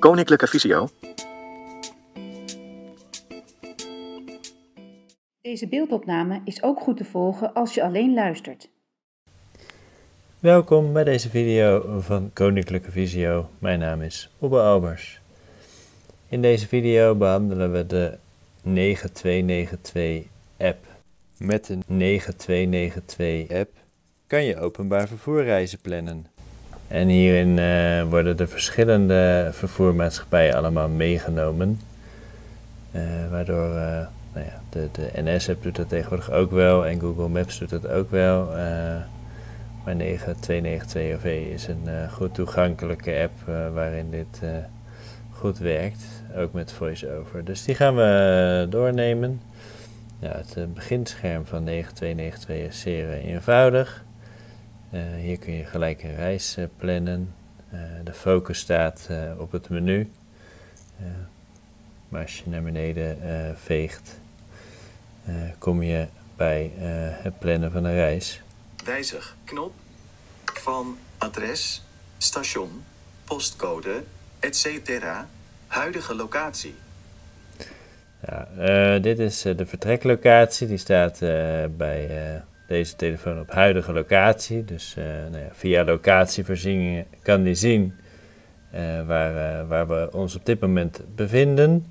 Koninklijke Visio. Deze beeldopname is ook goed te volgen als je alleen luistert. Welkom bij deze video van Koninklijke Visio. Mijn naam is Obbe Albers. In deze video behandelen we de 9292 app. Met de 9292 app kan je openbaar vervoerreizen plannen. En hierin uh, worden de verschillende vervoermaatschappijen allemaal meegenomen. Uh, waardoor uh, nou ja, de, de NS-app doet dat tegenwoordig ook wel en Google Maps doet dat ook wel. maar 9292OV is een goed toegankelijke app waarin dit goed werkt, ook met voice-over. Dus die gaan we doornemen. Ja, het beginscherm van 9292 is zeer eenvoudig. Uh, hier kun je gelijk een reis uh, plannen. Uh, de focus staat op het menu. maar als je naar beneden veegt, kom je bij het plannen van een reis. Wijzig knop van adres, station, postcode, etc. Huidige locatie. Ja, dit is de vertreklocatie. Die staat bij deze telefoon op huidige locatie. Dus uh, nou ja, via locatievoorzieningen kan die zien uh, waar, uh, waar we ons op dit moment bevinden.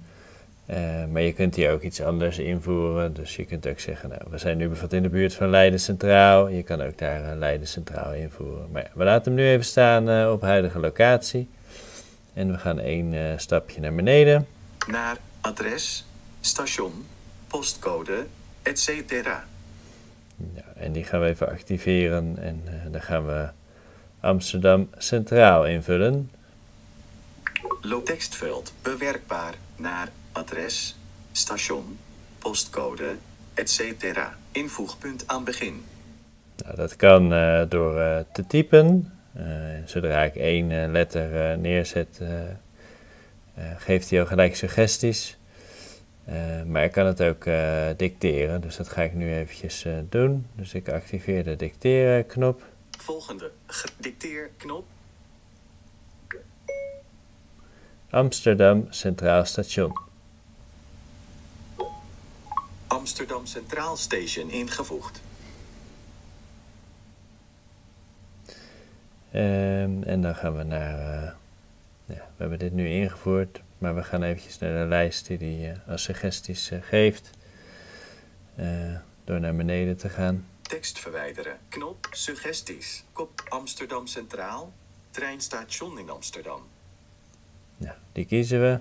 maar je kunt hier ook iets anders invoeren. Dus je kunt ook zeggen, nou, we zijn nu bijvoorbeeld in de buurt van Leiden Centraal. Je kan ook daar Leiden Centraal invoeren. Maar we laten hem nu even staan op huidige locatie. En we gaan één stapje naar beneden. Naar adres, station, postcode, etc. Ja, en die gaan we even activeren en uh, dan gaan we Amsterdam Centraal invullen. Tekstveldbewerkbaar bewerkbaar naar adres, station, postcode, etc. Invoegpunt aan begin. Nou, dat kan uh, door uh, te typen. zodra ik één letter neerzet, geeft hij al gelijk suggesties. Uh, maar ik kan het ook uh, dicteren, dus dat ga ik nu eventjes uh, doen. Dus ik activeer de dicteren knop. Volgende, dicteerknop. Amsterdam Centraal Station. Amsterdam Centraal Station ingevoegd. Um, en dan gaan we naar, ja, we hebben dit nu ingevoerd, maar we gaan eventjes naar de lijst die hij uh, als suggesties uh, geeft. Uh, door naar beneden te gaan. Tekst verwijderen. Knop suggesties. Kop Amsterdam Centraal. Treinstation in Amsterdam. Ja, die kiezen we.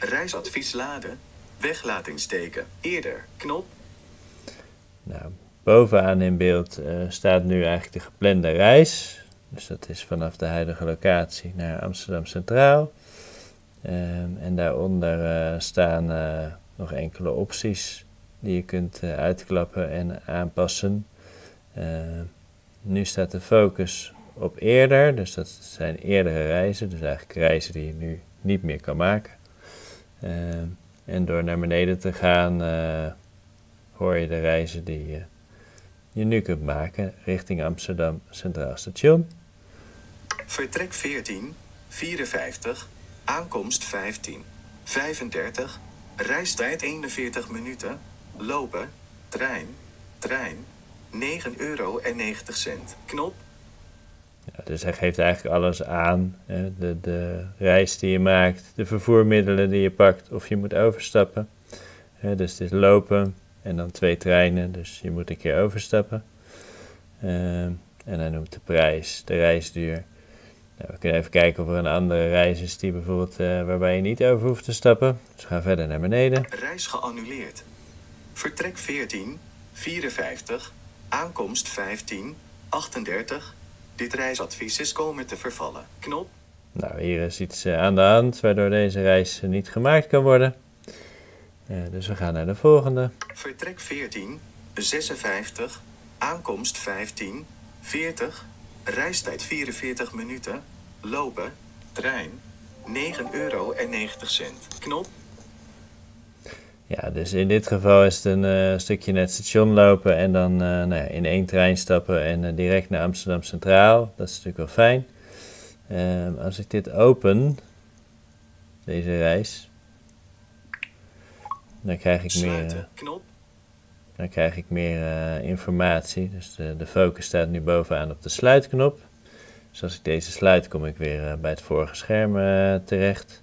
Reisadvies laden. Weglatingsteken. Eerder. Knop. Nou, bovenaan in beeld staat nu eigenlijk de geplande reis. Dus dat is vanaf de huidige locatie naar Amsterdam Centraal. Um, en daaronder uh, staan uh, nog enkele opties die je kunt uh, uitklappen en aanpassen. Ehm, nu staat de focus op eerder, dus dat zijn eerdere reizen, dus eigenlijk reizen die je nu niet meer kan maken. Ehm, en door naar beneden te gaan, hoor je de reizen die je nu kunt maken richting Amsterdam Centraal Station. Vertrek 14, 54, Aankomst 15. 35. Reistijd 41 minuten. Lopen. Trein. Trein. 9 euro en 90 cent. Knop. Ja, dus hij geeft eigenlijk alles aan. Hè? De, de reis die je maakt, de vervoermiddelen die je pakt of je moet overstappen. Hè? Dus is lopen en dan twee treinen, dus je moet een keer overstappen. Uh, en hij noemt de prijs, de reisduur we kunnen even kijken of er een andere reis is die bijvoorbeeld uh, waarbij je niet over hoeft te stappen. Dus we gaan verder naar beneden. Reis geannuleerd. Vertrek 14, 54, aankomst 15, 38. Dit reisadvies is komen te vervallen. Knop. Nou, hier is iets uh, aan de hand waardoor deze reis niet gemaakt kan worden. Uh, dus we gaan naar de volgende. Vertrek 14, 56, aankomst 15, 40, reistijd 44 minuten, lopen, trein, 9 euro en 90 cent. Knop. Ja, dus in dit geval is het een uh, stukje naar het station lopen en dan uh, nou ja, in één trein stappen en uh, direct naar Amsterdam Centraal. Dat is natuurlijk wel fijn. Ehm, als ik dit open, deze reis. Dan krijg ik meer, dan krijg ik meer eh, informatie. Dus de, de focus staat nu bovenaan op de sluitknop. Dus als ik deze sluit, kom ik weer eh, bij het vorige scherm eh, terecht.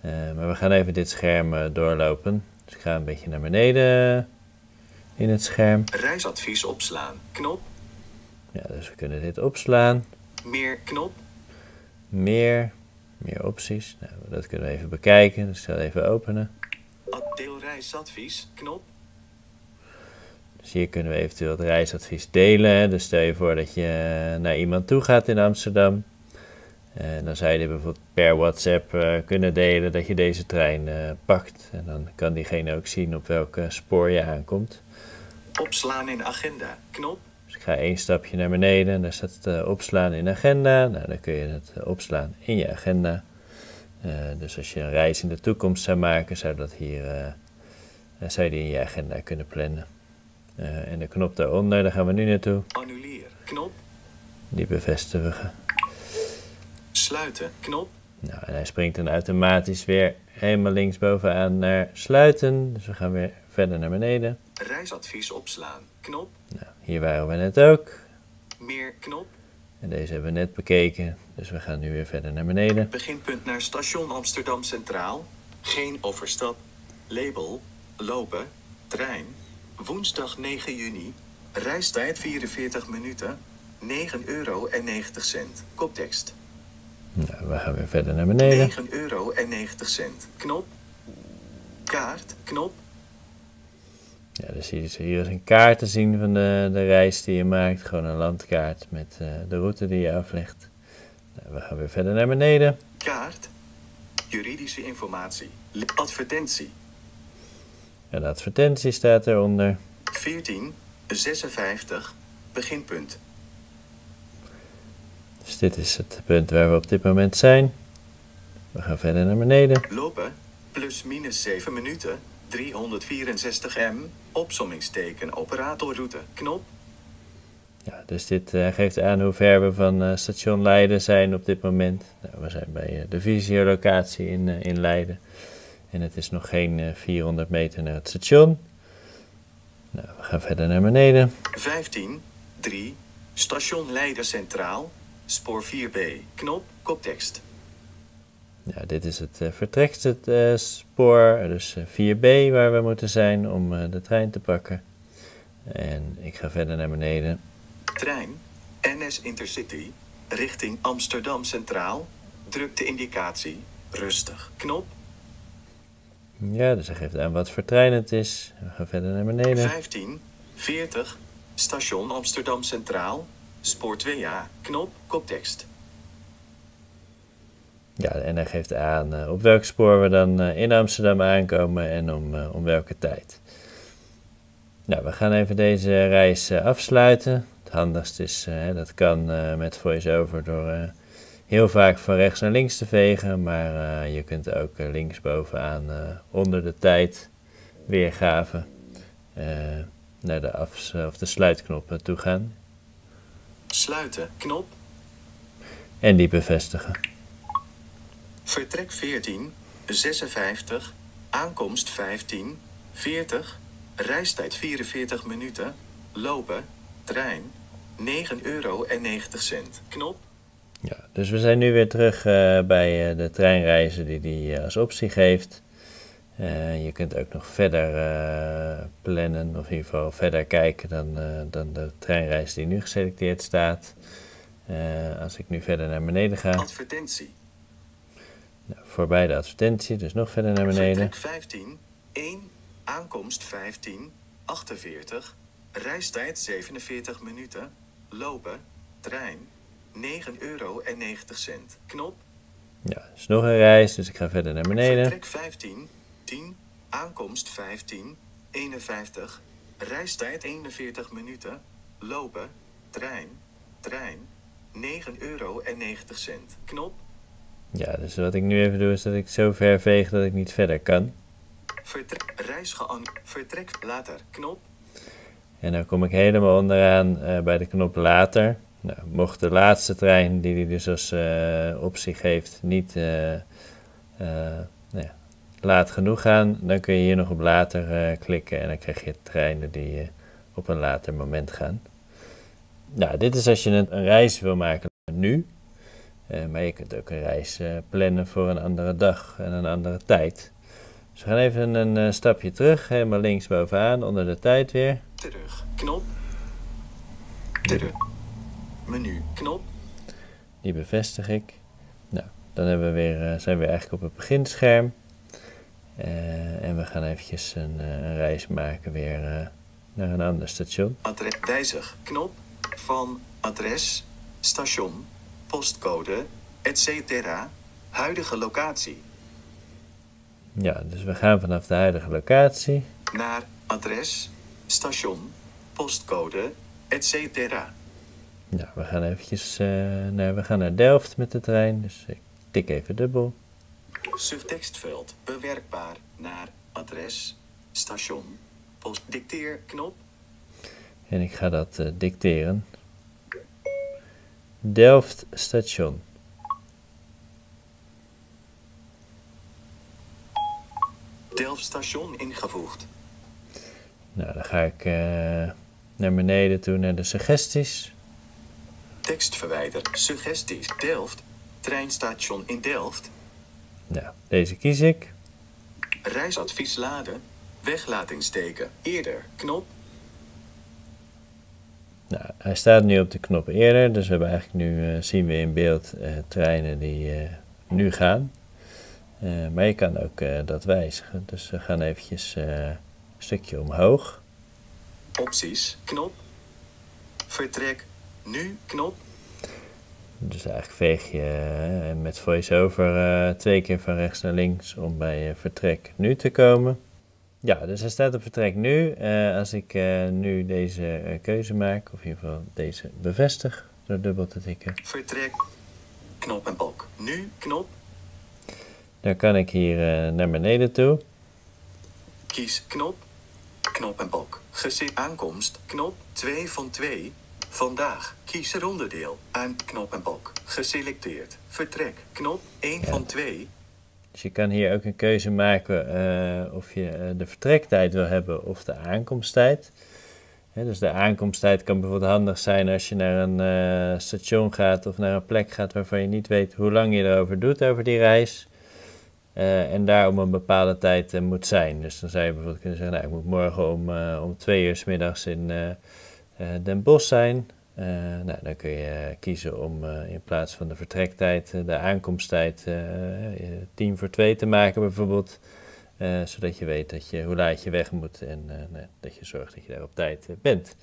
Eh, maar we gaan even dit scherm doorlopen. Dus ik ga een beetje naar beneden in het scherm. Reisadvies opslaan. Knop. Ja, dus we kunnen dit opslaan. Meer. Knop. Meer, meer opties. Nou, dat kunnen we even bekijken. Dus ik zal even openen. Ad- Deelreisadvies. Knop. Dus hier kunnen we eventueel het reisadvies delen. Dus stel je voor dat je eh, naar iemand toe gaat in Amsterdam. En dan zou je dit bijvoorbeeld per WhatsApp eh, kunnen delen dat je deze trein eh, pakt. En dan kan diegene ook zien op welke spoor je aankomt. Opslaan in agenda. Knop. Dus ik ga één stapje naar beneden en daar staat het eh, opslaan in agenda. Nou, dan kun je het eh, opslaan in je agenda. Eh, dus als je een reis in de toekomst zou maken, zou, dat hier, eh, eh, zou je die in je agenda kunnen plannen. Eh, en de knop daaronder, daar gaan we nu naartoe. Annuleer. Knop. Die bevestigen. Sluiten. Knop. Nou, en hij springt dan automatisch weer helemaal linksbovenaan naar sluiten. Dus we gaan weer verder naar beneden. Reisadvies opslaan. Knop. Nou, hier waren we net ook. Meer. Knop. En deze hebben we net bekeken. Dus we gaan nu weer verder naar beneden. Beginpunt naar station Amsterdam Centraal. Geen overstap. Label. Lopen. Trein. Woensdag 9 juni. Reistijd 44 minuten. 9 euro en 90 cent. Koptekst. Nou, we gaan weer verder naar beneden. 9 euro en 90 cent. Knop. Kaart. Knop. Ja, dus hier is, hier is een kaart te zien van de, de reis die je maakt. Gewoon een landkaart met eh, de route die je aflegt. Nou, we gaan weer verder naar beneden. Kaart. Juridische informatie. Advertentie. En de advertentie staat eronder. 14. 56. Beginpunt. Dus dit is het punt waar we op dit moment zijn. We gaan verder naar beneden. Lopen. Plus minus 7 minuten. 364 m. Opsommingsteken operatorroute. Knop. Ja, dus dit eh, geeft aan hoe ver we van eh, station Leiden zijn op dit moment. Nou, we zijn bij eh, de visiolocatie in, in Leiden. En het is nog geen eh, 400 meter naar het station. Nou, we gaan verder naar beneden. 15. 3. Station Leiden Centraal. Spoor 4B. Knop. Koptekst. Ja, dit is het uh, vertrekspoor, dus eh, 4B waar we moeten zijn om eh, de trein te pakken. En ik ga verder naar beneden. Trein. NS Intercity. Richting Amsterdam Centraal. Druk de indicatie. Rustig. Knop. Ja, dus hij geeft aan wat voor trein het is. We gaan verder naar beneden. 15. 40. Station Amsterdam Centraal. Spoor 2A. Knop. Koptekst. Ja, en hij geeft aan eh, op welk spoor we dan eh, in Amsterdam aankomen en om, eh, om welke tijd. Nou, we gaan even deze reis afsluiten. Het handigst is, hè, dat kan met VoiceOver door heel vaak van rechts naar links te vegen. Maar eh, je kunt ook eh, linksbovenaan eh, onder de tijd weergave naar de af- of de sluitknop toe gaan. Sluiten. Knop. En die bevestigen. Vertrek 14. 56. Aankomst 15. 40. Reistijd 44 minuten. Lopen. Trein. 9 euro en 90 cent. Knop. Ja, dus we zijn nu weer terug eh, bij eh, de treinreizen die die eh, als optie geeft. Je kunt ook nog verder plannen, of in ieder geval verder kijken dan, dan de treinreis die nu geselecteerd staat. Als ik nu verder naar beneden ga, Advertentie. nou, voorbij de advertentie, dus nog verder naar beneden. Vertrek 15. 1. Aankomst 15. 48. Reistijd 47 minuten. Lopen. Trein. 9 euro en 90 cent. Knop. Ja, dus nog een reis, dus ik ga verder naar beneden. Vertrek 15. 10. Aankomst 15. 51. Reistijd 41 minuten. Lopen. Trein. Trein. 9 euro en 90 cent. Knop. Ja, dus wat ik nu even doe is dat ik zo ver veeg dat ik niet verder kan. Vertrek. Reis gean. Vertrek. Later. Knop. En dan kom ik helemaal onderaan eh, bij de knop later. Nou, mocht de laatste trein die hij dus als eh, optie geeft niet eh, nou ja, laat genoeg gaan, dan kun je hier nog op later klikken en dan krijg je treinen die op een later moment gaan. Nou, dit is als je een, een reis wil maken nu. Uh, maar je kunt ook een reis uh, plannen voor een andere dag en een andere tijd. Dus we gaan even een uh, stapje terug, helemaal links bovenaan, onder de tijd weer. Terug, knop. Terug. Menu, knop. Die bevestig ik. Nou, dan hebben we weer, zijn we weer eigenlijk op het beginscherm. en we gaan eventjes een, een reis maken weer naar een ander station. Adres wijzig, knop van adres, station, postcode, etc. Huidige locatie. Ja, dus we gaan vanaf de huidige locatie. Naar adres, station, postcode, etc. Ja, we gaan eventjes uh, naar, we gaan naar Delft met de trein, dus ik tik even dubbel. Subtekstveld bewerkbaar naar adres, station, post dicteerknop. En ik ga dat uh, dicteren. Delft station. Delft station ingevoegd. Nou, dan ga ik uh, naar beneden toe naar de suggesties. Tekstverwijder, suggesties, Delft, treinstation in Delft. Nou, deze kies ik. Reisadvies laden, weglatingsteken, eerder, knop, nou, hij staat nu op de knop eerder, dus we hebben eigenlijk nu, uh, zien we in beeld uh, treinen die uh, nu gaan. maar je kan ook dat wijzigen, dus we gaan eventjes een stukje omhoog. Opties, knop. Vertrek, nu, knop. Dus eigenlijk veeg je met voice-over twee keer van rechts naar links om bij vertrek nu te komen. Ja, dus hij staat op vertrek nu. Uh, als ik nu deze keuze maak, of in ieder geval deze bevestig, door dubbel te tikken. Vertrek, knop en balk. Nu, knop. Dan kan ik hier naar beneden toe. Kies knop, knop en balk. Gezien aankomst, knop 2 van 2. Vandaag, kies er onderdeel. Aan knop en balk. Geselecteerd. Vertrek, knop 1 ja. van 2. Dus je kan hier ook een keuze maken uh, of je uh, de vertrektijd wil hebben of de aankomsttijd. Dus de aankomsttijd kan bijvoorbeeld handig zijn als je naar een uh, station gaat of naar een plek gaat waarvan je niet weet hoe lang je erover doet over die reis. en daar om een bepaalde tijd moet zijn. Dus dan zou je bijvoorbeeld kunnen zeggen, nou, ik moet morgen om, om twee uur s middags in Den Bosch zijn. Uh, nou, dan kun je kiezen om uh, in plaats van de vertrektijd de aankomsttijd tien voor twee te maken bijvoorbeeld. zodat je weet dat je, hoe laat je weg moet en nou, dat je zorgt dat je daar op tijd bent.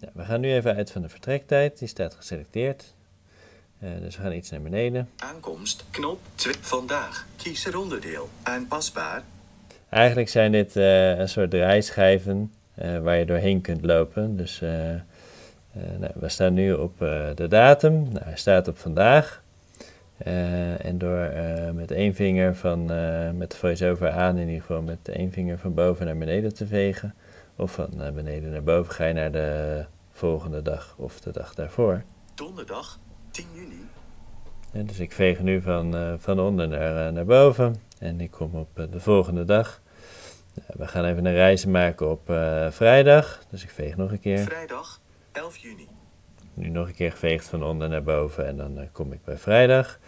Nou, we gaan nu even uit van de vertrektijd, die staat geselecteerd. dus we gaan iets naar beneden. Aankomst, knop 2, vandaag, kies er onderdeel, aanpasbaar. Eigenlijk zijn dit een soort draaischijven waar je doorheen kunt lopen. Dus uh, nou, we staan nu op uh, de datum. Nou, hij staat op vandaag. Uh, en door met één vinger van, met de voice-over aan, in ieder geval met één vinger van boven naar beneden te vegen. Of van beneden naar boven ga je naar de volgende dag of de dag daarvoor. Donderdag, 10 juni. En dus ik veeg nu van, van onder naar, naar boven. En ik kom op de volgende dag. We gaan even een reis maken op vrijdag. Dus ik veeg nog een keer. Vrijdag, 11 juni. Nu nog een keer geveegd van onder naar boven en dan uh, kom ik bij vrijdag.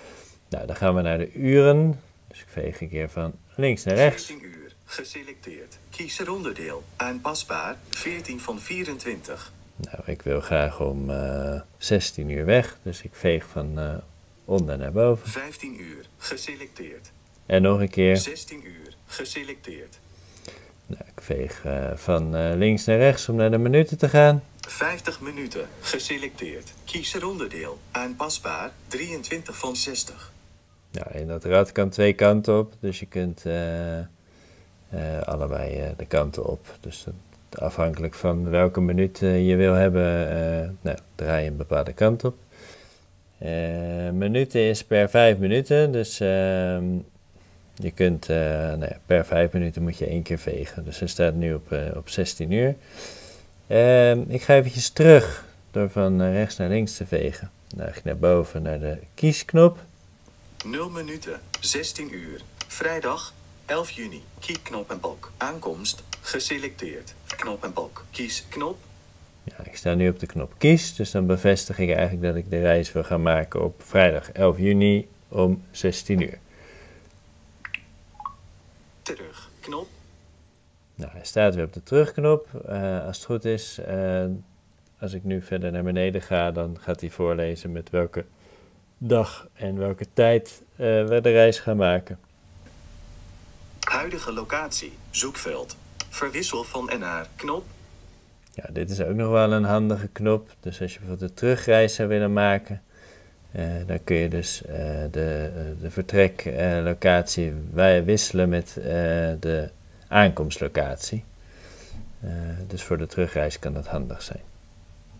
Nou, dan gaan we naar de uren. Dus ik veeg een keer van links naar rechts. 14 uur, geselecteerd. Kies er onderdeel. Aanpasbaar, 14 van 24. Nou, ik wil graag om uh, 16 uur weg, dus ik veeg van onder naar boven. 15 uur, geselecteerd. En nog een keer. 16 uur, geselecteerd. Nou, ik veeg uh, van links naar rechts om naar de minuten te gaan. 50 minuten. Geselecteerd. Kies er onderdeel. Aanpasbaar. 23 van 60. Nou, en dat rad kan twee kanten op. Dus je kunt uh, allebei de kanten op. Dus afhankelijk van welke minuut je wil hebben, nou, draai je een bepaalde kant op. minuten is per 5 minuten. Dus ehm, je kunt nou ja, per 5 minuten moet je één keer vegen. Dus hij staat nu op, op 16 uur. Uh, ik ga eventjes terug door van eh, rechts naar links te vegen. Dan ga ik naar boven naar de kiesknop. 0 minuten, 16 uur, Vrijdag 11 juni. Kies knop en balk. Aankomst. Geselecteerd. Knop en balk. Kies knop. Ja, ik sta nu op de knop kies, dus dan bevestig ik eigenlijk dat ik de reis wil gaan maken op vrijdag 11 juni om 16 uur. Terug. Knop. Nou, hij staat weer op de terugknop. Uh, als het goed is, uh, als ik nu verder naar beneden ga, dan gaat hij voorlezen met welke dag en welke tijd uh, we de reis gaan maken. Huidige locatie, zoekveld. Verwissel van en naar, knop. Ja, dit is ook nog wel een handige knop. Dus als je bijvoorbeeld de terugreis zou willen maken, dan kun je dus uh, de, de vertreklocatie wisselen met de aankomstlocatie. dus voor de terugreis kan dat handig zijn.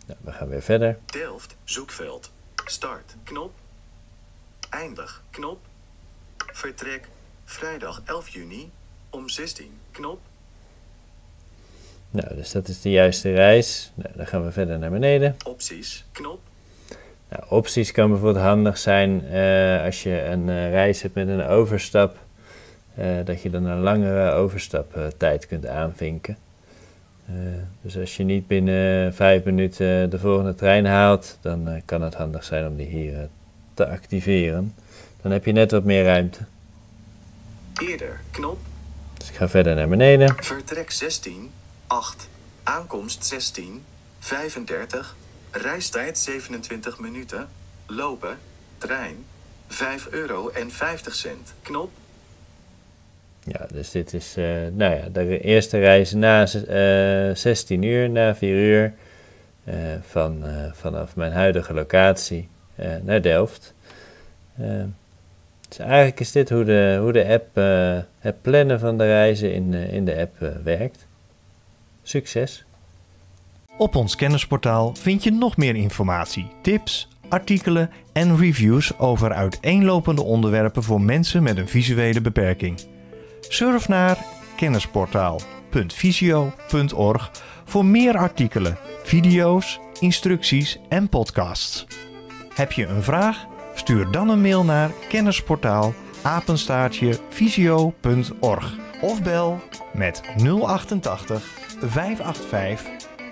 Nou, we gaan weer verder. Delft, zoekveld. Start, knop. Eindig, knop. Vertrek, vrijdag 11 juni, om 16, knop. Nou, dus dat is de juiste reis. Nou, dan gaan we verder naar beneden. Opties, knop. Opties kan bijvoorbeeld handig zijn uh, als je een uh, reis hebt met een overstap. Uh, dat je dan een langere overstaptijd kunt aanvinken. dus als je niet binnen vijf minuten de volgende trein haalt, dan kan het handig zijn om die hier te activeren. Dan heb je net wat meer ruimte. Eerder, knop. Dus ik ga verder naar beneden. Vertrek 16, 8. Aankomst 16, 35. Reistijd 27 minuten. Lopen, trein, 5 euro en 50 cent. Knop. Ja, dus dit is uh, nou ja, de eerste reis na uh, 16 uur, na 4 uur. Uh, van, vanaf mijn huidige locatie naar Delft. Dus eigenlijk is dit hoe de, hoe de app, het plannen van de reizen in, in de app werkt. Succes! Op ons kennisportaal vind je nog meer informatie, tips, artikelen en reviews over uiteenlopende onderwerpen voor mensen met een visuele beperking. Surf naar kennisportaal.visio.org voor meer artikelen, video's, instructies en podcasts. Heb je een vraag? Stuur dan een mail naar kennisportaal of bel met 088 585